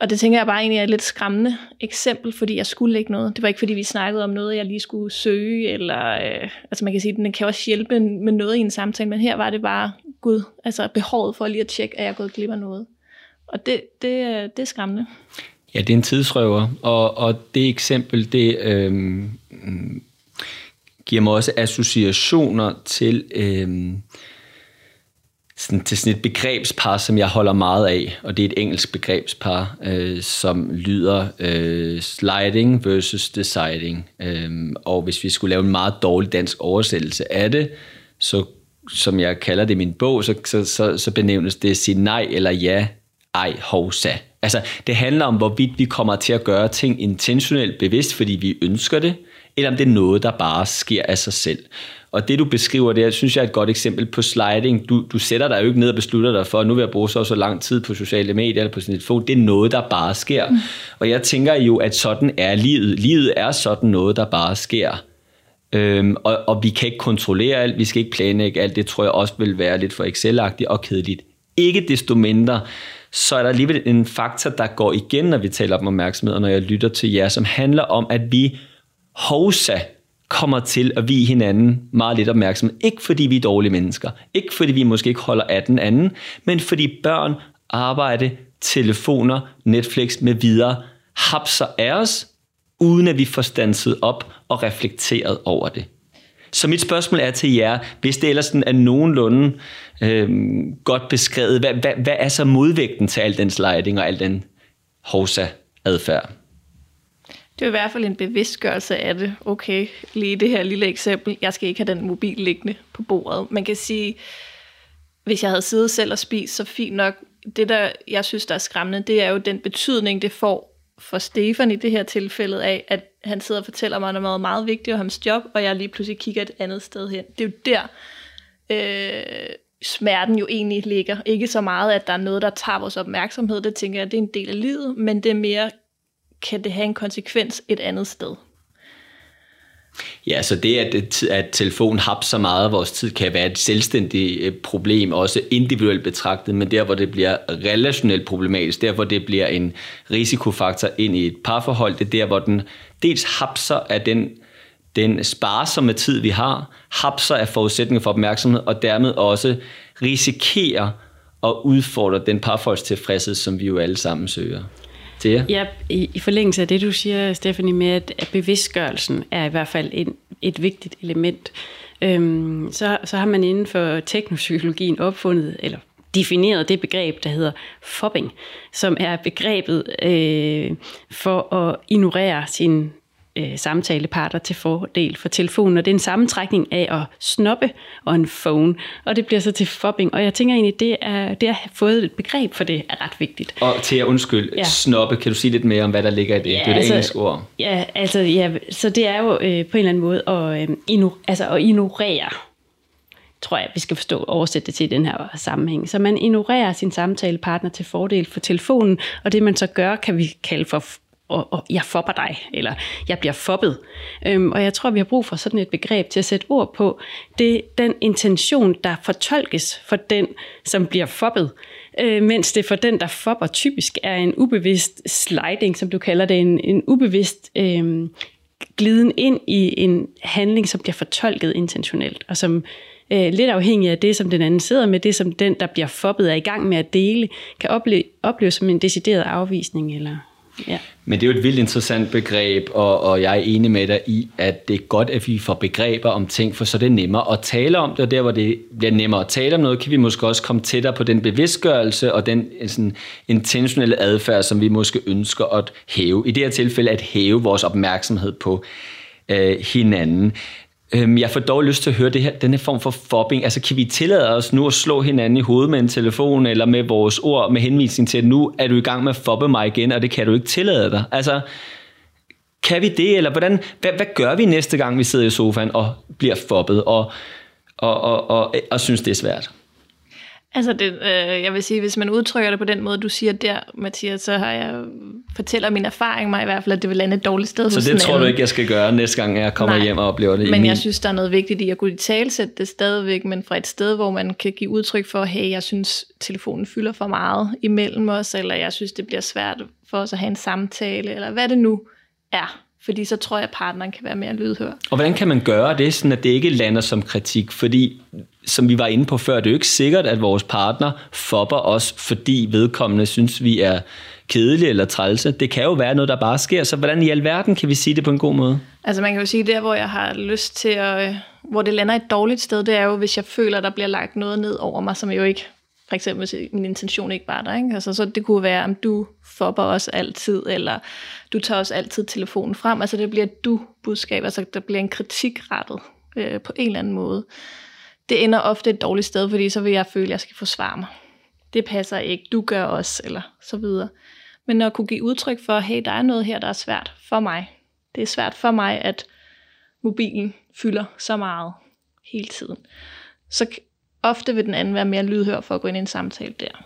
Og det tænker jeg bare egentlig er et lidt skræmmende eksempel, fordi jeg skulle ikke noget. Det var ikke fordi, vi snakkede om noget, jeg lige skulle søge, eller øh, altså man kan sige, den kan også hjælpe med noget i en samtale, men her var det bare, gud, altså behovet for lige at tjekke, at jeg er gået glip af noget. Og det, det, øh, det er skræmmende. Ja, det er en tidsrøver, og, og det eksempel, det øh, giver mig også associationer til, øh, sådan, til sådan et begrebspar, som jeg holder meget af, og det er et engelsk begrebspar, øh, som lyder øh, sliding versus deciding. Øh, og hvis vi skulle lave en meget dårlig dansk oversættelse af det, så som jeg kalder det i min bog, så, så, så, så benævnes det sige nej eller ja, ej, hovsa. Altså, det handler om, hvorvidt vi kommer til at gøre ting intentionelt bevidst, fordi vi ønsker det, eller om det er noget, der bare sker af sig selv. Og det du beskriver der, synes jeg er et godt eksempel på sliding. Du, du sætter dig jo ikke ned og beslutter dig for, at nu vil jeg bruge så, så lang tid på sociale medier eller på sin telefon. Det er noget, der bare sker. Mm. Og jeg tænker jo, at sådan er livet. Livet er sådan noget, der bare sker. Øhm, og, og vi kan ikke kontrollere alt, vi skal ikke planlægge alt. Det tror jeg også vil være lidt for excel og kedeligt. Ikke desto mindre, så er der alligevel en faktor, der går igen, når vi taler om opmærksomhed, og når jeg lytter til jer, som handler om, at vi hovsa kommer til at vi hinanden meget lidt opmærksomhed. Ikke fordi vi er dårlige mennesker, ikke fordi vi måske ikke holder af den anden, men fordi børn, arbejde, telefoner, Netflix med videre hapser af os, uden at vi får stanset op og reflekteret over det. Så mit spørgsmål er til jer, hvis det ellers er nogenlunde øh, godt beskrevet, hvad, hvad, hvad er så modvægten til al den sliding og al den hovsa adfærd? Det er i hvert fald en bevidstgørelse af det. Okay, lige det her lille eksempel. Jeg skal ikke have den mobil liggende på bordet. Man kan sige, hvis jeg havde siddet selv og spist, så fint nok. Det, der jeg synes, der er skræmmende, det er jo den betydning, det får for Stefan i det her tilfælde af, at han sidder og fortæller mig noget meget vigtigt om hans job, og jeg lige pludselig kigger et andet sted hen. Det er jo der, øh, smerten jo egentlig ligger. Ikke så meget, at der er noget, der tager vores opmærksomhed. Det tænker jeg, det er en del af livet, men det er mere, kan det have en konsekvens et andet sted. Ja, så det, at, at telefonen har så meget af vores tid, kan være et selvstændigt øh, problem, også individuelt betragtet, men der, hvor det bliver relationelt problematisk, der, hvor det bliver en risikofaktor ind i et parforhold, det er der, hvor den dels hapser af den, den sparsomme tid, vi har, hapser af forudsætninger for opmærksomhed, og dermed også risikerer at udfordre den parforholdstilfredshed, som vi jo alle sammen søger til Ja, i, i forlængelse af det, du siger, Stephanie, med at, at bevidstgørelsen er i hvert fald en, et vigtigt element, øhm, så, så har man inden for teknopsykologien opfundet, eller defineret det begreb, der hedder fobbing, som er begrebet øh, for at ignorere sin øh, samtalepartner til fordel for telefonen. Og det er en sammentrækning af at snoppe og en phone, og det bliver så til fobbing. Og jeg tænker egentlig, det er, det at have fået et begreb for det er ret vigtigt. Og til at undskylde, ja. snoppe, kan du sige lidt mere om, hvad der ligger i det? Ja, det er altså, et engelsk ord. Ja, altså, ja, så det er jo øh, på en eller anden måde at, øh, inu, altså at ignorere tror jeg, vi skal forstå oversætte det til i den her sammenhæng. Så man ignorerer sin samtalepartner til fordel for telefonen, og det man så gør, kan vi kalde for og, og jeg fopper dig, eller jeg bliver foppet. Øhm, og jeg tror, vi har brug for sådan et begreb til at sætte ord på. Det den intention, der fortolkes for den, som bliver foppet. Øh, mens det for den, der fopper, typisk er en ubevidst sliding, som du kalder det, en, en ubevidst øh, gliden ind i en handling, som bliver fortolket intentionelt, og som øh, lidt afhængig af det, som den anden sidder med, det som den, der bliver foppet, er i gang med at dele, kan opleve, opleve som en decideret afvisning eller Ja. Men det er jo et vildt interessant begreb, og, og jeg er enig med dig i, at det er godt, at vi får begreber om ting, for så er det nemmere at tale om det, og der hvor det bliver nemmere at tale om noget, kan vi måske også komme tættere på den bevidstgørelse og den øh, sådan, intentionelle adfærd, som vi måske ønsker at hæve. I det her tilfælde at hæve vores opmærksomhed på øh, hinanden. Øhm, jeg får dog lyst til at høre det her, denne form for fobbing. Altså kan vi tillade os nu at slå hinanden i hovedet med en telefon, eller med vores ord, med henvisning til, at nu er du i gang med at fobbe mig igen, og det kan du ikke tillade dig. Altså, kan vi det, eller hvordan, hvad, hvad gør vi næste gang, vi sidder i sofaen og bliver fobbet, og, og, og, og, og synes, det er svært? Altså, det, øh, jeg vil sige, hvis man udtrykker det på den måde, du siger der, Mathias, så har jeg fortæller min erfaring mig i hvert fald, at det vil lande et dårligt sted Så det tror anden. du ikke, jeg skal gøre næste gang, jeg kommer Nej, hjem og oplever det? men min... jeg synes, der er noget vigtigt i at kunne talsætte det stadigvæk, men fra et sted, hvor man kan give udtryk for, hey, jeg synes, telefonen fylder for meget imellem os, eller jeg synes, det bliver svært for os at have en samtale, eller hvad det nu er. Fordi så tror jeg, at partneren kan være mere lydhør. Og hvordan kan man gøre det, sådan at det ikke lander som kritik? Fordi, som vi var inde på før, det er jo ikke sikkert, at vores partner fopper os, fordi vedkommende synes, vi er kedelige eller trælse. Det kan jo være noget, der bare sker. Så hvordan i alverden kan vi sige det på en god måde? Altså man kan jo sige, der hvor jeg har lyst til at, øh, hvor det lander et dårligt sted, det er jo, hvis jeg føler, der bliver lagt noget ned over mig, som jo ikke for eksempel hvis min intention ikke var der. Ikke? Altså, så det kunne være, om du fopper os altid, eller du tager os altid telefonen frem. Altså det bliver et du-budskab, altså der bliver en kritik rettet øh, på en eller anden måde. Det ender ofte et dårligt sted, fordi så vil jeg føle, at jeg skal forsvare mig. Det passer ikke, du gør også, eller så videre. Men at kunne give udtryk for, hey, der er noget her, der er svært for mig. Det er svært for mig, at mobilen fylder så meget hele tiden. Så ofte vil den anden være mere lydhør for at gå ind i en samtale der.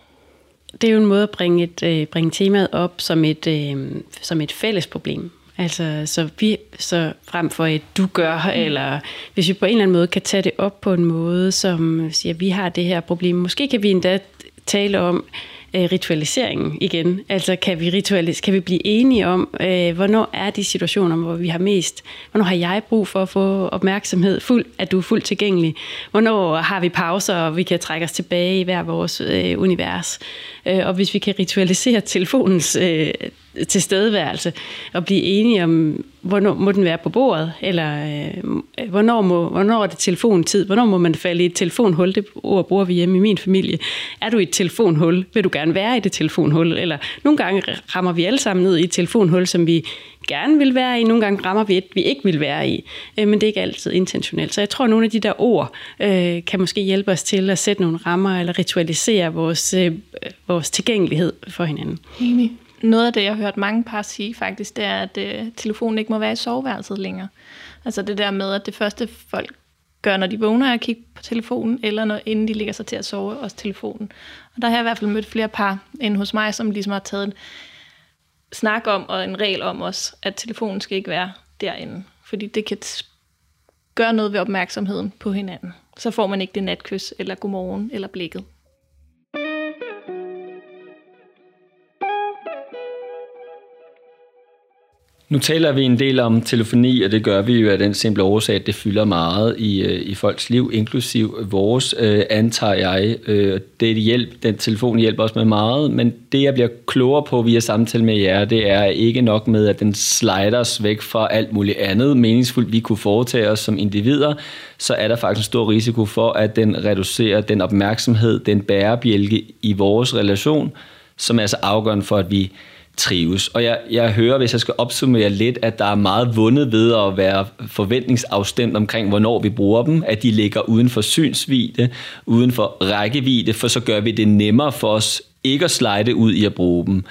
Det er jo en måde at bringe, et, øh, bringe temaet op som et, øh, som et fælles problem. Altså, så, vi, så frem for et du gør, mm. eller hvis vi på en eller anden måde kan tage det op på en måde, som siger, vi har det her problem. Måske kan vi endda tale om, øh, ritualiseringen igen. Altså kan vi, ritualis- kan vi blive enige om, øh, hvornår er de situationer, hvor vi har mest, hvornår har jeg brug for at få opmærksomhed, fuld, at du er fuldt tilgængelig, hvornår har vi pauser, og vi kan trække os tilbage i hver vores øh, univers. Øh, og hvis vi kan ritualisere telefonens øh, tilstedeværelse og blive enige om, hvornår må den være på bordet, eller øh, hvornår, må, hvornår er det telefontid, hvornår må man falde i et telefonhul, det ord bruger vi hjemme i min familie. Er du i et telefonhul, vil du gerne være i det telefonhul, eller nogle gange rammer vi alle sammen ned i et telefonhul, som vi gerne vil være i, nogle gange rammer vi et, vi ikke vil være i, øh, men det er ikke altid intentionelt. Så jeg tror, at nogle af de der ord øh, kan måske hjælpe os til at sætte nogle rammer, eller ritualisere vores, øh, vores tilgængelighed for hinanden. Enig. Noget af det, jeg har hørt mange par sige faktisk, det er, at øh, telefonen ikke må være i soveværelset længere. Altså det der med, at det første folk gør, når de vågner, er at kigge på telefonen, eller når, inden de ligger sig til at sove, også telefonen. Og der har jeg i hvert fald mødt flere par end hos mig, som ligesom har taget en snak om, og en regel om os, at telefonen skal ikke være derinde. Fordi det kan gøre noget ved opmærksomheden på hinanden. Så får man ikke det natkys, eller godmorgen, eller blikket. Nu taler vi en del om telefoni, og det gør vi jo af den simple årsag, at det fylder meget i, øh, i folks liv, inklusiv vores, øh, antager jeg. Øh, det hjælp, den telefon hjælper os med meget, men det jeg bliver klogere på via samtale med jer, det er ikke nok med, at den slider os væk fra alt muligt andet meningsfuldt, vi kunne foretage os som individer, så er der faktisk en stor risiko for, at den reducerer den opmærksomhed, den bærebjælke i vores relation, som er så afgørende for, at vi trives. Og jeg, jeg hører, hvis jeg skal opsummere lidt, at der er meget vundet ved at være forventningsafstemt omkring, hvornår vi bruger dem, at de ligger uden for synsvide, uden for rækkevidde, for så gør vi det nemmere for os ikke at slide ud i at bruge dem.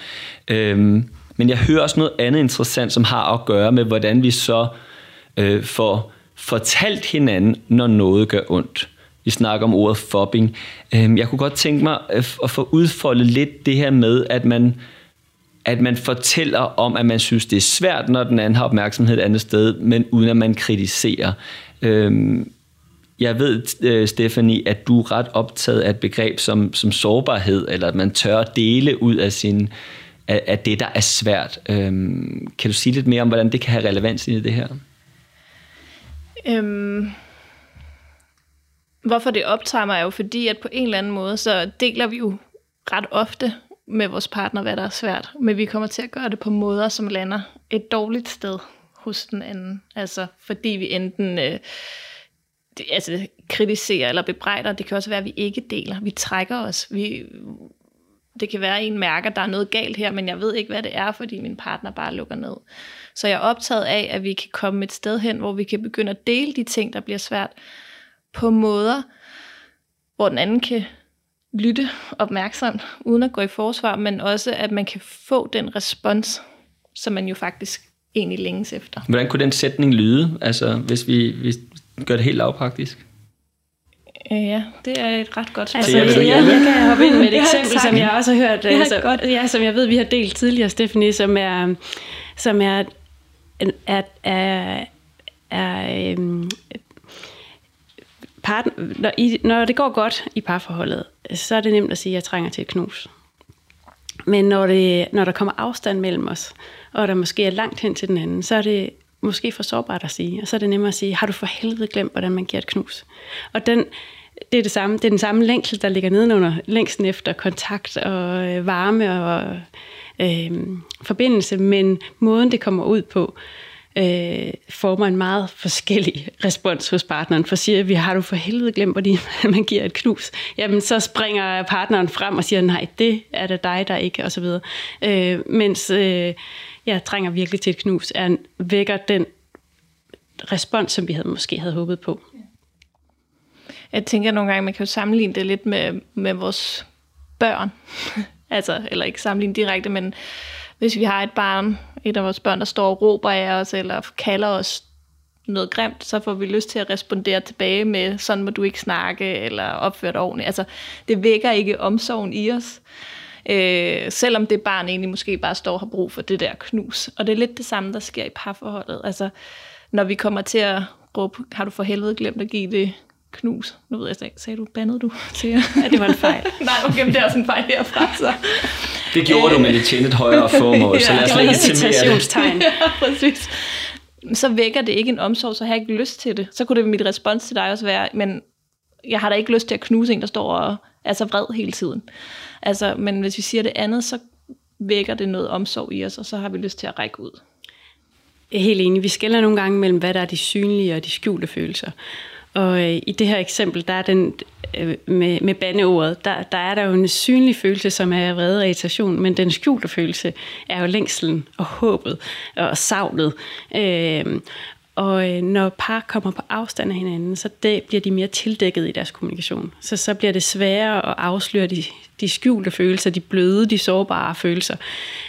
Øhm, men jeg hører også noget andet interessant, som har at gøre med, hvordan vi så øh, får fortalt hinanden, når noget gør ondt. Vi snakker om ordet fobbing. Øhm, jeg kunne godt tænke mig øh, at få udfoldet lidt det her med, at man at man fortæller om, at man synes, det er svært, når den anden har opmærksomhed et andet sted, men uden at man kritiserer. Øhm, jeg ved, øh, Stephanie, at du er ret optaget af et begreb som, som sårbarhed, eller at man tør dele ud af, sin, af, af det, der er svært. Øhm, kan du sige lidt mere om, hvordan det kan have relevans i det her? Øhm, hvorfor det optager mig er jo fordi, at på en eller anden måde, så deler vi jo ret ofte med vores partner, hvad der er svært. Men vi kommer til at gøre det på måder, som lander et dårligt sted hos den anden. Altså fordi vi enten øh, det, altså, kritiserer eller bebrejder. Det kan også være, at vi ikke deler. Vi trækker os. Vi, det kan være, at en mærker, at der er noget galt her, men jeg ved ikke, hvad det er, fordi min partner bare lukker ned. Så jeg er optaget af, at vi kan komme et sted hen, hvor vi kan begynde at dele de ting, der bliver svært, på måder, hvor den anden kan lytte opmærksomt, uden at gå i forsvar, men også at man kan få den respons, som man jo faktisk egentlig længes efter. Hvordan kunne den sætning lyde, altså hvis vi, hvis vi gør det helt lavpraktisk? Øh, ja, det er et ret godt spørgsmål. Altså, jeg, jeg kan hoppe ind med et eksempel, ja, som jeg også har hørt, ja, altså, godt. Ja, som jeg ved, vi har delt tidligere, Stephanie, som er, som er, er, er, er, er øhm, partner, når, I, når det går godt i parforholdet, så er det nemt at sige, at jeg trænger til et knus. Men når, det, når der kommer afstand mellem os, og der måske er langt hen til den anden, så er det måske for sårbart at sige. Og så er det nemmere at sige, har du for helvede glemt, hvordan man giver et knus? Og den, det er, det, samme, det er den samme længsel, der ligger nedenunder længsten efter kontakt og øh, varme og øh, forbindelse, men måden det kommer ud på, øh, Øh, får man en meget forskellig respons hos partneren. For siger vi, har du for helvede glemt, fordi man giver et knus? Jamen, så springer partneren frem og siger, nej, det er det dig, der ikke, og så videre. Øh, mens øh, jeg trænger virkelig til et knus, er, vækker den respons, som vi havde, måske havde håbet på. Jeg tænker nogle gange, man kan jo sammenligne det lidt med, med vores børn. altså, eller ikke sammenligne direkte, men hvis vi har et barn, et af vores børn, der står og råber af os, eller kalder os noget grimt, så får vi lyst til at respondere tilbage med, sådan må du ikke snakke, eller opføre dig ordentligt. Altså, det vækker ikke omsorgen i os. Øh, selvom det barn egentlig måske bare står og har brug for det der knus. Og det er lidt det samme, der sker i parforholdet. Altså, når vi kommer til at råbe, har du for helvede glemt at give det knus. Nu ved jeg ikke, sagde du, bandede du til Ja, det var en fejl. Nej, okay, det er også en fejl herfra, så. Det gjorde du, men det tjente et højere formål, ja, så lad os legitimere det. ja, præcis. Så vækker det ikke en omsorg, så har jeg ikke lyst til det. Så kunne det mit respons til dig også være, men jeg har da ikke lyst til at knuse en, der står og er så vred hele tiden. Altså, men hvis vi siger det andet, så vækker det noget omsorg i os, og så har vi lyst til at række ud. Jeg er helt enig. Vi skælder nogle gange mellem, hvad der er de synlige og de skjulte følelser. Og øh, i det her eksempel, der er den Øh, med, med bandeordet, der, der er der jo en synlig følelse, som er vrede og irritation, men den skjulte følelse er jo længselen og håbet og savnet. Øh, og øh, når par kommer på afstand af hinanden, så det bliver de mere tildækket i deres kommunikation. Så så bliver det sværere at afsløre de, de skjulte følelser, de bløde, de sårbare følelser.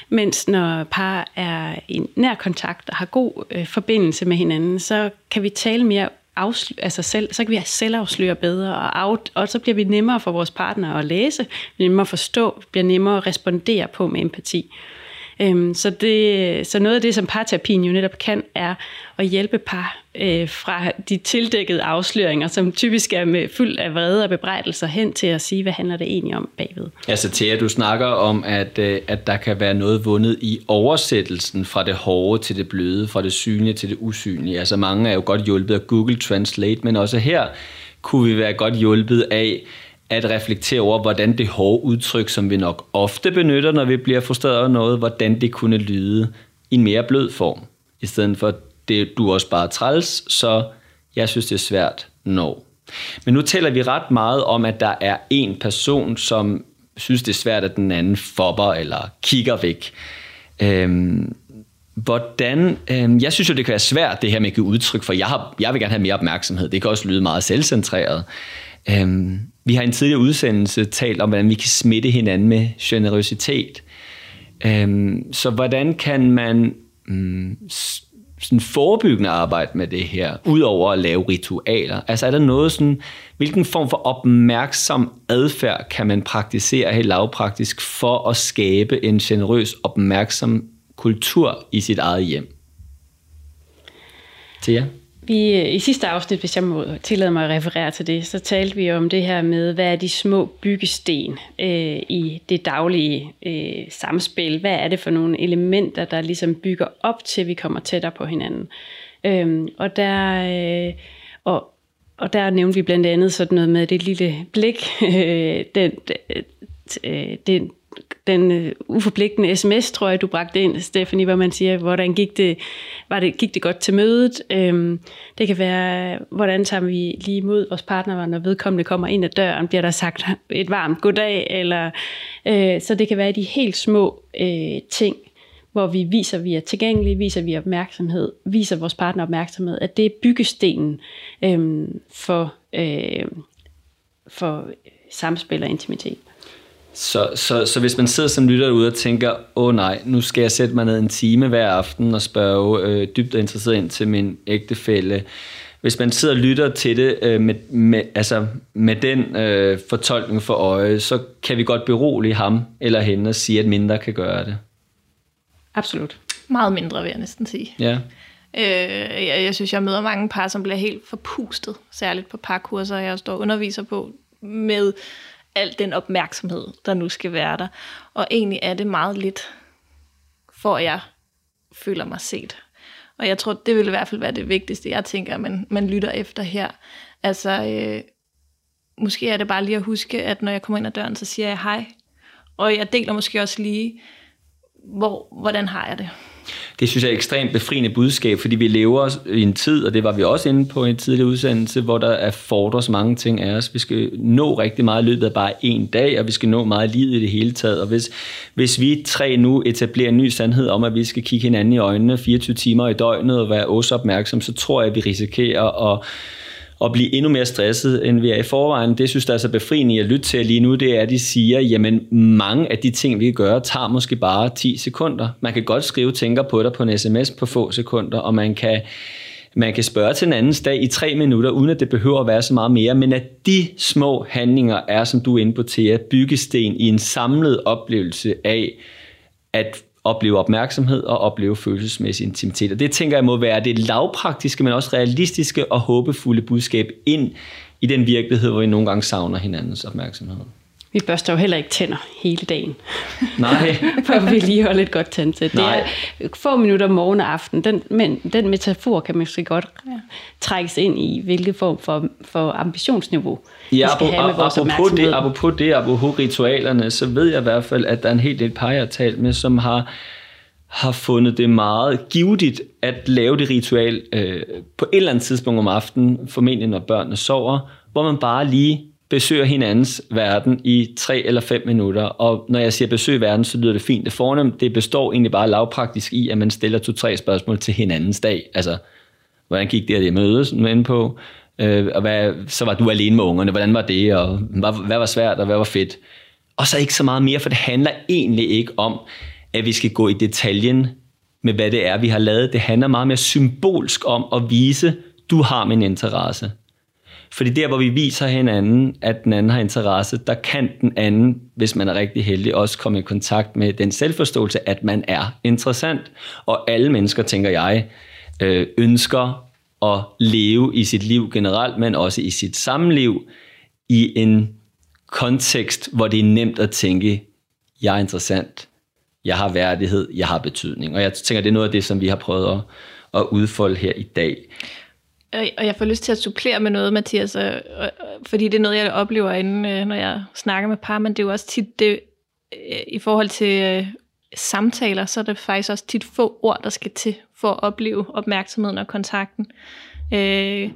Mens når par er i nær kontakt og har god øh, forbindelse med hinanden, så kan vi tale mere afsl- altså selv, så kan vi selv afsløre bedre, og, out, og så bliver vi nemmere for vores partner at læse, nemmere at forstå, bliver nemmere at respondere på med empati. Øhm, så, det, så noget af det, som parterapien jo netop kan, er at hjælpe par øh, fra de tildækkede afsløringer, som typisk er med fuld af vrede og bebrejdelser, hen til at sige, hvad handler det egentlig om bagved. Altså Thea, du snakker om, at, øh, at der kan være noget vundet i oversættelsen fra det hårde til det bløde, fra det synlige til det usynlige. Altså mange er jo godt hjulpet af Google Translate, men også her kunne vi være godt hjulpet af at reflektere over, hvordan det hårde udtryk, som vi nok ofte benytter, når vi bliver frustreret over noget, hvordan det kunne lyde i en mere blød form, i stedet for det du også bare træls, så jeg synes, det er svært, no. Men nu taler vi ret meget om, at der er en person, som synes, det er svært, at den anden fopper eller kigger væk. Øhm, hvordan, øhm, jeg synes jo, det kan være svært, det her med at give udtryk, for jeg, har, jeg vil gerne have mere opmærksomhed. Det kan også lyde meget selvcentreret. Øhm, vi har i en tidligere udsendelse talt om, hvordan vi kan smitte hinanden med generøsitet. Øhm, så hvordan kan man mm, sådan forebyggende arbejde med det her, udover at lave ritualer? Altså er der noget sådan, hvilken form for opmærksom adfærd kan man praktisere helt lavpraktisk for at skabe en generøs, opmærksom kultur i sit eget hjem? Thea? Vi, øh, I sidste afsnit, hvis jeg må tillade mig at referere til det, så talte vi om det her med, hvad er de små byggesten øh, i det daglige øh, samspil? Hvad er det for nogle elementer, der ligesom bygger op til, at vi kommer tættere på hinanden? Øhm, og der... Øh, og, og der nævnte vi blandt andet sådan noget med det lille blik, øh, den, øh, øh, den, den den øh, uforpligtende sms, tror jeg, du bragte ind, Stephanie, hvor man siger, hvordan gik det, var det, gik det godt til mødet? Øhm, det kan være, hvordan tager vi lige imod vores partner, når vedkommende kommer ind ad døren, bliver der sagt et varmt goddag, eller, øh, så det kan være de helt små øh, ting, hvor vi viser, at vi er tilgængelige, viser, at vi er opmærksomhed, viser vores partner opmærksomhed, at det er byggestenen øh, for, øh, for samspil og intimitet. Så, så, så hvis man sidder som lytter ude og tænker, åh oh, nej, nu skal jeg sætte mig ned en time hver aften og spørge øh, dybt interesseret ind til min ægtefælle. Hvis man sidder og lytter til det øh, med, med, altså med den øh, fortolkning for øje, så kan vi godt berolige ham eller hende og sige, at mindre kan gøre det. Absolut. Meget mindre, vil jeg næsten sige. Ja. Øh, jeg, jeg synes, jeg møder mange par, som bliver helt forpustet, særligt på parkurser, jeg står og underviser på, med al den opmærksomhed, der nu skal være der. Og egentlig er det meget lidt, for jeg føler mig set. Og jeg tror, det vil i hvert fald være det vigtigste, jeg tænker, man, man lytter efter her. Altså, øh, måske er det bare lige at huske, at når jeg kommer ind ad døren, så siger jeg hej. Og jeg deler måske også lige, hvor, hvordan har jeg det. Det synes jeg er et ekstremt befriende budskab, fordi vi lever i en tid, og det var vi også inde på i en tidligere udsendelse, hvor der er fordres mange ting af os. Vi skal nå rigtig meget i løbet af bare en dag, og vi skal nå meget livet i det hele taget. Og hvis, hvis vi tre nu etablerer en ny sandhed om, at vi skal kigge hinanden i øjnene 24 timer i døgnet og være os opmærksom, så tror jeg, at vi risikerer at at blive endnu mere stresset, end vi er i forvejen. Det synes jeg er så befriende at lytte til lige nu, det er, at de siger, jamen mange af de ting, vi kan gøre, tager måske bare 10 sekunder. Man kan godt skrive tænker på dig på en sms på få sekunder, og man kan man kan spørge til en andens dag i tre minutter, uden at det behøver at være så meget mere, men at de små handlinger er, som du er inde på, til at byggesten i en samlet oplevelse af, at opleve opmærksomhed og opleve følelsesmæssig intimitet. Og det tænker jeg må være det lavpraktiske, men også realistiske og håbefulde budskab ind i den virkelighed, hvor vi nogle gange savner hinandens opmærksomhed. Vi børster jo heller ikke tænder hele dagen. Nej. for vi lige holder et godt tandsæt. Det Nej. er få minutter morgen og aften. Den, men den metafor kan man måske godt trækkes ind i, hvilket form for, for ambitionsniveau vi Ja, skal have med vores apropos det, apropos det, apropos ritualerne, så ved jeg i hvert fald, at der er en hel del par, jeg har talt med, som har, har fundet det meget givetigt at lave det ritual øh, på et eller andet tidspunkt om aftenen, formentlig når børnene sover, hvor man bare lige besøger hinandens verden i tre eller fem minutter. Og når jeg siger besøg verden, så lyder det fint. Det fornemt, det består egentlig bare lavpraktisk i, at man stiller to-tre spørgsmål til hinandens dag. Altså, hvordan gik det, at det mødes, med inde på? Øh, og hvad, så var du alene med ungerne, hvordan var det, og hvad, hvad var svært, og hvad var fedt? Og så ikke så meget mere, for det handler egentlig ikke om, at vi skal gå i detaljen med, hvad det er, vi har lavet. Det handler meget mere symbolsk om at vise, du har min interesse. Fordi der, hvor vi viser hinanden, at den anden har interesse, der kan den anden, hvis man er rigtig heldig, også komme i kontakt med den selvforståelse, at man er interessant. Og alle mennesker, tænker jeg, øh, ønsker at leve i sit liv generelt, men også i sit samliv, i en kontekst, hvor det er nemt at tænke, jeg er interessant, jeg har værdighed, jeg har betydning. Og jeg tænker, det er noget af det, som vi har prøvet at, at udfolde her i dag. Og og jeg får lyst til at supplere med noget, Mathias, og, og, fordi det er noget, jeg oplever inden, øh, når jeg snakker med par, men det er jo også tit det, øh, i forhold til øh, samtaler, så er det faktisk også tit få ord, der skal til for at opleve opmærksomheden og kontakten. Øh,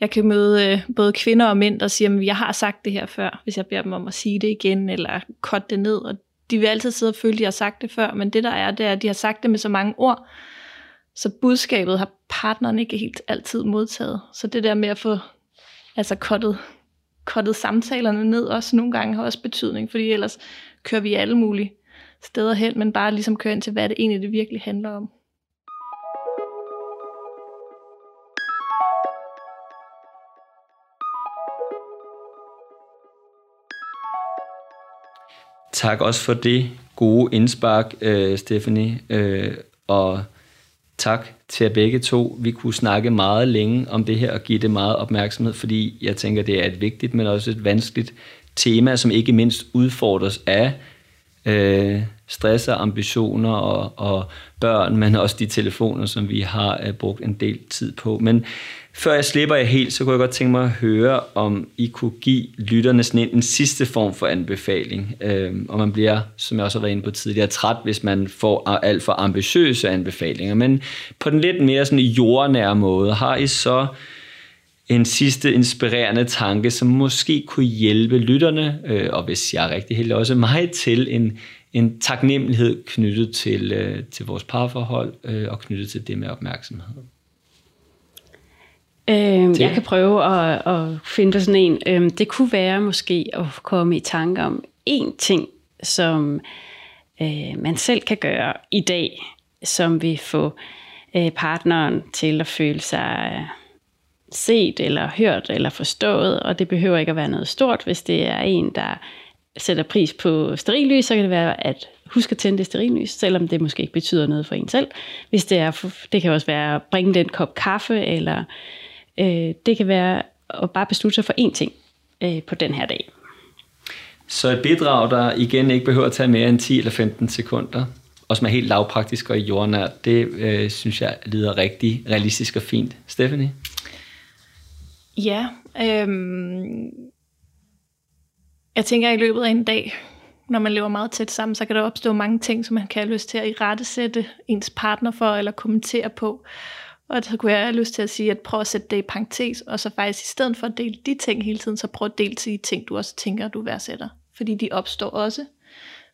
jeg kan møde øh, både kvinder og mænd, der siger, at jeg har sagt det her før, hvis jeg beder dem om at sige det igen, eller kort det ned, og de vil altid sidde og føle, at de har sagt det før, men det der er, det er, at de har sagt det med så mange ord, så budskabet har partneren ikke helt altid modtaget. Så det der med at få altså kottet, kottet samtalerne ned også nogle gange har også betydning, fordi ellers kører vi alle mulige steder hen, men bare ligesom kører ind til, hvad det egentlig det virkelig handler om. Tak også for det gode indspark, øh, Stephanie, øh, og tak til jer begge to. Vi kunne snakke meget længe om det her og give det meget opmærksomhed, fordi jeg tænker, det er et vigtigt, men også et vanskeligt tema, som ikke mindst udfordres af øh, stress og ambitioner og, og børn, men også de telefoner, som vi har øh, brugt en del tid på. Men før jeg slipper jer helt, så kunne jeg godt tænke mig at høre, om I kunne give lytterne sådan en, en sidste form for anbefaling. Øhm, og man bliver, som jeg også har været inde på tidligere, træt, hvis man får alt for ambitiøse anbefalinger. Men på den lidt mere sådan jordnære måde, har I så en sidste inspirerende tanke, som måske kunne hjælpe lytterne, øh, og hvis jeg er rigtig heldig, også mig til en, en taknemmelighed knyttet til, øh, til vores parforhold øh, og knyttet til det med opmærksomhed. Øh, jeg kan prøve at, at finde på sådan en. Øh, det kunne være måske at komme i tanke om én ting, som øh, man selv kan gøre i dag, som vil få øh, partneren til at føle sig set eller hørt eller forstået, og det behøver ikke at være noget stort. Hvis det er en, der sætter pris på sterillys, så kan det være at huske at tænde det sterillys, selvom det måske ikke betyder noget for en selv. Hvis det er, det kan også være at bringe den kop kaffe, eller øh, det kan være at bare beslutte sig for én ting øh, på den her dag. Så et bidrag, der igen ikke behøver at tage mere end 10 eller 15 sekunder, og som er helt lavpraktisk og jordnært, det øh, synes jeg lyder rigtig realistisk og fint. Stephanie? Ja, øhm, jeg tænker i løbet af en dag, når man lever meget tæt sammen, så kan der opstå mange ting, som man kan have lyst til at irettesætte ens partner for, eller kommentere på. Og så kunne jeg have lyst til at sige, at prøv at sætte det i parentes, og så faktisk i stedet for at dele de ting hele tiden, så prøv at dele til de ting, du også tænker, du værdsætter. Fordi de opstår også.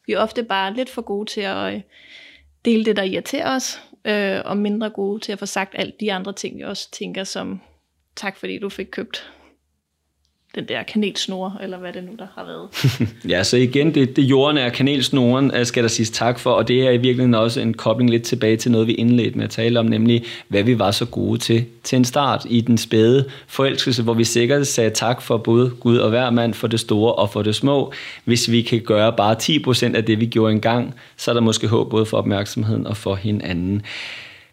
Vi er ofte bare lidt for gode til at øh, dele det, der irriterer os, øh, og mindre gode til at få sagt alt de andre ting, vi også tænker som, tak fordi du fik købt den der kanelsnore, eller hvad det nu der har været. ja, så igen, det, det jorden er kanelsnoren øh, skal der siges tak for, og det er i virkeligheden også en kobling lidt tilbage til noget, vi indledte med at tale om, nemlig hvad vi var så gode til til en start i den spæde forelskelse, hvor vi sikkert sagde tak for både Gud og hver mand, for det store og for det små. Hvis vi kan gøre bare 10% af det, vi gjorde engang, så er der måske håb både for opmærksomheden og for hinanden.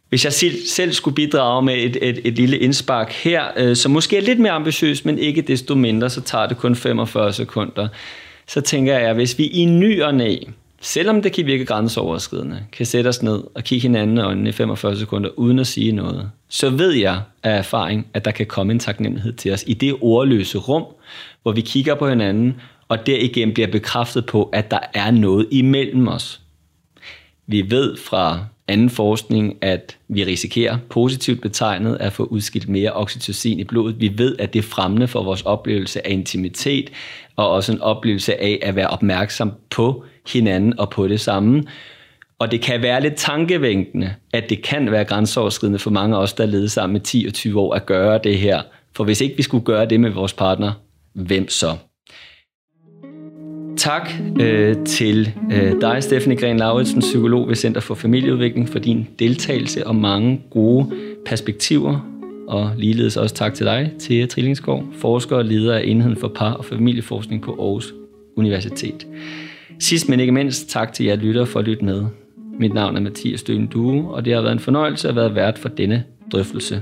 Hvis jeg selv skulle bidrage med et, et, et lille indspark her, øh, som måske er lidt mere ambitiøst, men ikke desto mindre, så tager det kun 45 sekunder, så tænker jeg, at hvis vi i ny og næ, selvom det kan virke grænseoverskridende, kan sætte os ned og kigge hinanden i øjnene i 45 sekunder uden at sige noget, så ved jeg af erfaring, at der kan komme en taknemmelighed til os i det ordløse rum, hvor vi kigger på hinanden, og derigennem bliver bekræftet på, at der er noget imellem os. Vi ved fra anden forskning, at vi risikerer positivt betegnet at få udskilt mere oxytocin i blodet. Vi ved, at det er fremmende for vores oplevelse af intimitet, og også en oplevelse af at være opmærksom på hinanden og på det samme. Og det kan være lidt tankevænkende, at det kan være grænseoverskridende for mange af os, der leder sammen med 10 og 20 år at gøre det her. For hvis ikke vi skulle gøre det med vores partner, hvem så? Tak øh, til øh, dig, Stephanie Gren Lauritsen, psykolog ved Center for Familieudvikling, for din deltagelse og mange gode perspektiver. Og ligeledes også tak til dig, Thea Trillingsgaard, forsker og leder af enheden for par- og familieforskning på Aarhus Universitet. Sidst men ikke mindst, tak til jer lyttere for at lytte med. Mit navn er Mathias Støen Due, og det har været en fornøjelse at være vært for denne drøftelse.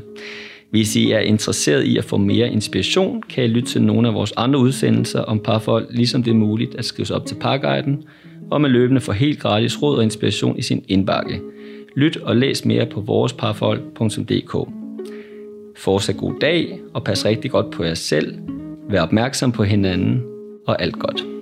Hvis I er interesseret i at få mere inspiration, kan I lytte til nogle af vores andre udsendelser om parforhold, ligesom det er muligt at skrive sig op til Parguiden, og med løbende få helt gratis råd og inspiration i sin indbakke. Lyt og læs mere på voresparforhold.dk. Fortsat god dag, og pas rigtig godt på jer selv. Vær opmærksom på hinanden, og alt godt.